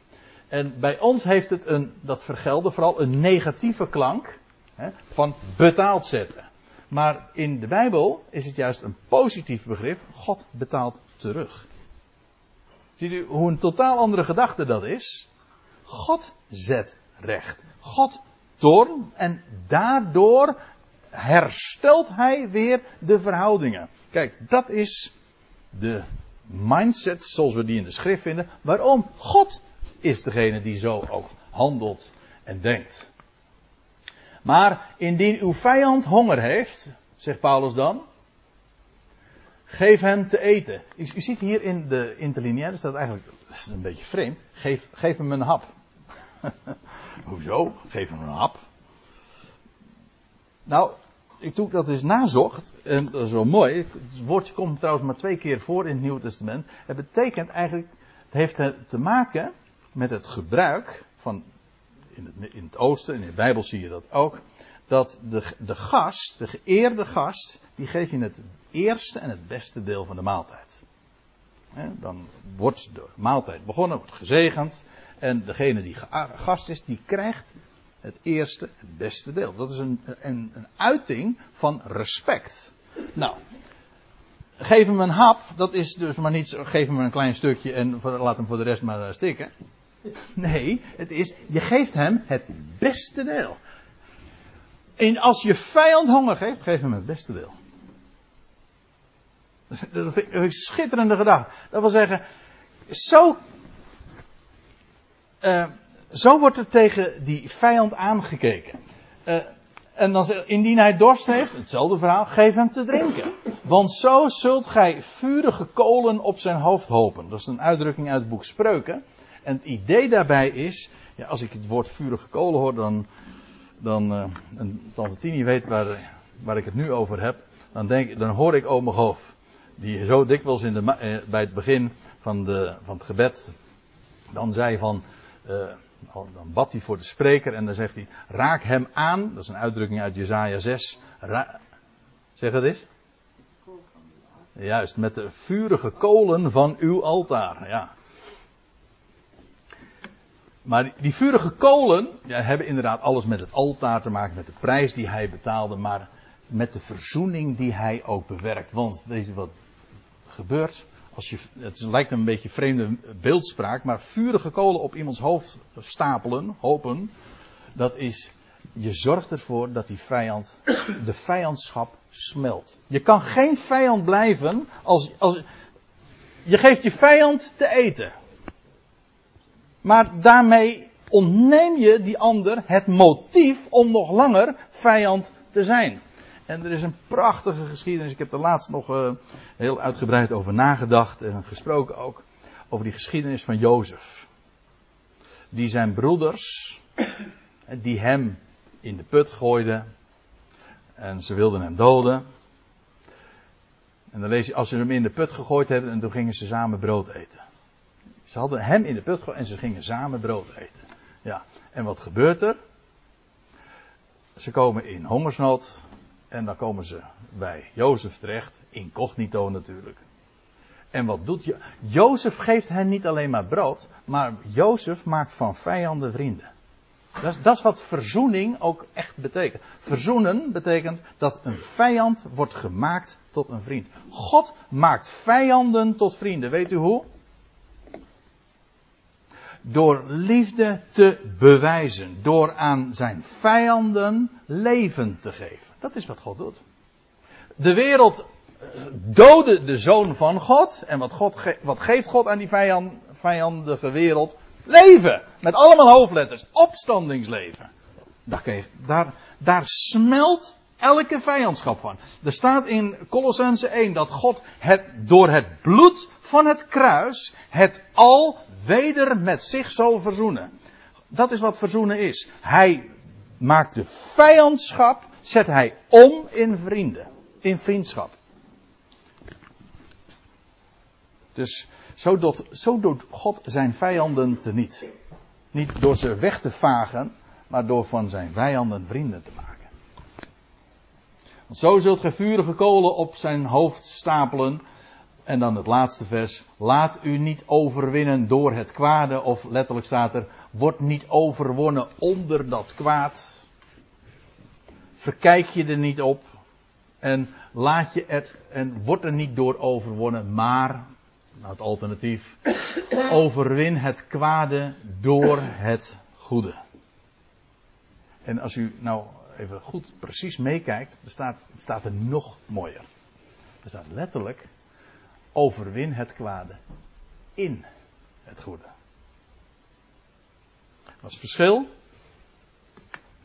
En bij ons heeft het een, dat vergelden vooral een negatieve klank hè, van betaald zetten. Maar in de Bijbel is het juist een positief begrip. God betaalt terug. Ziet u hoe een totaal andere gedachte dat is? God zet recht. God toorn en daardoor herstelt hij weer de verhoudingen. Kijk, dat is de mindset zoals we die in de schrift vinden. Waarom? God is degene die zo ook handelt en denkt. Maar indien uw vijand honger heeft, zegt Paulus dan, Geef hem te eten. U, ziet hier in de interlineaire staat eigenlijk, dat is een beetje vreemd, geef, geef hem een hap. Hoezo? Geef hem een hap. Nou, ik toen dat eens nazocht, en dat is wel mooi, het woordje komt trouwens maar twee keer voor in het Nieuwe Testament. Het betekent eigenlijk, het heeft te maken met het gebruik van, in het, in het oosten, in de Bijbel zie je dat ook, dat de, de gast, de geëerde gast, die geef je het eerste en het beste deel van de maaltijd. dan wordt de maaltijd begonnen, wordt gezegend. En degene die gast is, die krijgt het eerste, het beste deel. Dat is een, een, een uiting van respect. Nou, geef hem een hap, dat is dus maar niet, geef hem een klein stukje en laat hem voor de rest maar stikken. Nee, het is, je geeft hem het beste deel. En als je vijand honger geeft, geef hem het beste deel. Dat is een schitterende gedachte. Dat wil zeggen, zo, uh, zo wordt er tegen die vijand aangekeken. Uh, en dan indien hij dorst heeft, hetzelfde verhaal, geef hem te drinken. Want zo zult gij vurige kolen op zijn hoofd hopen. Dat is een uitdrukking uit het boek Spreuken. En het idee daarbij is, ja, als ik het woord vurige kolen hoor, dan, dan, uh, en tante Tini weet waar, waar ik het nu over heb, dan, denk, dan hoor ik Ome Goof die zo dikwijls in de, eh, bij het begin van, de, van het gebed dan zei van, uh, dan bad hij voor de spreker en dan zegt hij, raak hem aan, dat is een uitdrukking uit Jezaja 6, ra, zeg het eens? Juist, met de vurige kolen van uw altaar, ja. Maar die vurige kolen ja, hebben inderdaad alles met het altaar te maken, met de prijs die hij betaalde, maar met de verzoening die hij ook bewerkt. Want weet je wat gebeurt? Als je, het lijkt een beetje vreemde beeldspraak, maar vurige kolen op iemands hoofd stapelen, hopen, dat is, je zorgt ervoor dat die vijand, de vijandschap smelt. Je kan geen vijand blijven als, als je geeft je vijand te eten. Maar daarmee ontneem je die ander het motief om nog langer vijand te zijn. En er is een prachtige geschiedenis. Ik heb er laatst nog uh, heel uitgebreid over nagedacht en gesproken ook. Over die geschiedenis van Jozef. Die zijn broeders, die hem in de put gooiden. En ze wilden hem doden. En dan lees je, als ze hem in de put gegooid hebben, en toen gingen ze samen brood eten. Ze hadden hem in de put gegooid en ze gingen samen brood eten. Ja, en wat gebeurt er? Ze komen in hongersnood. En dan komen ze bij Jozef terecht, incognito natuurlijk. En wat doet je? Jozef geeft hen niet alleen maar brood, maar Jozef maakt van vijanden vrienden. Dat, dat, is wat verzoening ook echt betekent. Verzoenen betekent dat een vijand wordt gemaakt tot een vriend. God maakt vijanden tot vrienden. Weet u hoe? Door liefde te bewijzen. Door aan zijn vijanden leven te geven. Dat is wat God doet. De wereld eh, doodde de zoon van God. En wat, God wat geeft God aan die vijand, vijandige wereld? Leven. Met allemaal hoofdletters. Opstandingsleven. Daar, daar, daar smelt elke vijandschap van. Er staat in Colossense 1 dat God het, door het bloed van het kruis het al weder met zich zal verzoenen. Dat is wat verzoenen is. Hij maakt de vijandschap zet hij om in vrienden, in vriendschap. Dus zo doet, zo doet God zijn vijanden teniet. Niet door ze weg te vagen, maar door van zijn vijanden vrienden te maken. Want zo zult gij vurige kolen op zijn hoofd stapelen. En dan het laatste vers. Laat u niet overwinnen door het kwade. Of letterlijk staat er. Word niet overwonnen onder dat kwaad. Verkijk je er niet op. En laat je er, en word er niet door overwonnen, maar, nou het alternatief, overwin het kwade door het goede. En als u nou even goed precies meekijkt, dan staat, het staat er nog mooier. Er staat letterlijk, overwin het kwade in het goede. Wat is het verschil?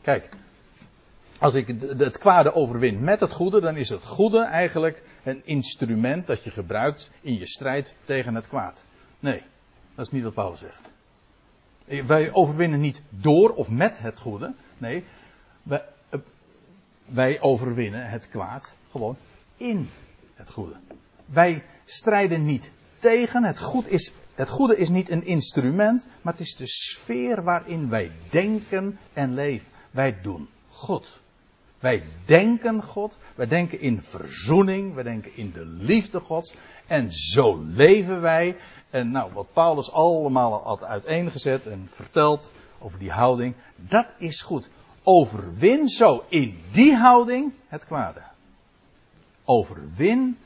Kijk, als ik het kwade overwin met het goede, dan is het goede eigenlijk een instrument dat je gebruikt in je strijd tegen het kwaad. Nee, dat is niet wat Paulus zegt. Wij overwinnen niet door of met het goede. Nee, wij, eh, wij overwinnen het kwaad gewoon in het goede. Wij strijden niet tegen. Het, goed is, het goede is niet een instrument, maar het is de sfeer waarin wij denken en leven. Wij doen God. Wij denken God, wij denken in verzoening, wij denken in de liefde Gods. En zo leven wij. En nou, wat Paulus allemaal had uiteengezet en verteld over die houding, dat is goed. Overwin zo in die houding het kwade. Overwin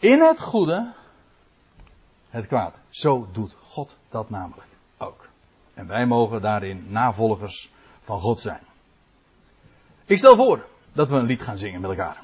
in het goede het kwaad. Zo doet God dat namelijk ook. En wij mogen daarin navolgers van God zijn. Ik stel voor dat we een lied gaan zingen met elkaar.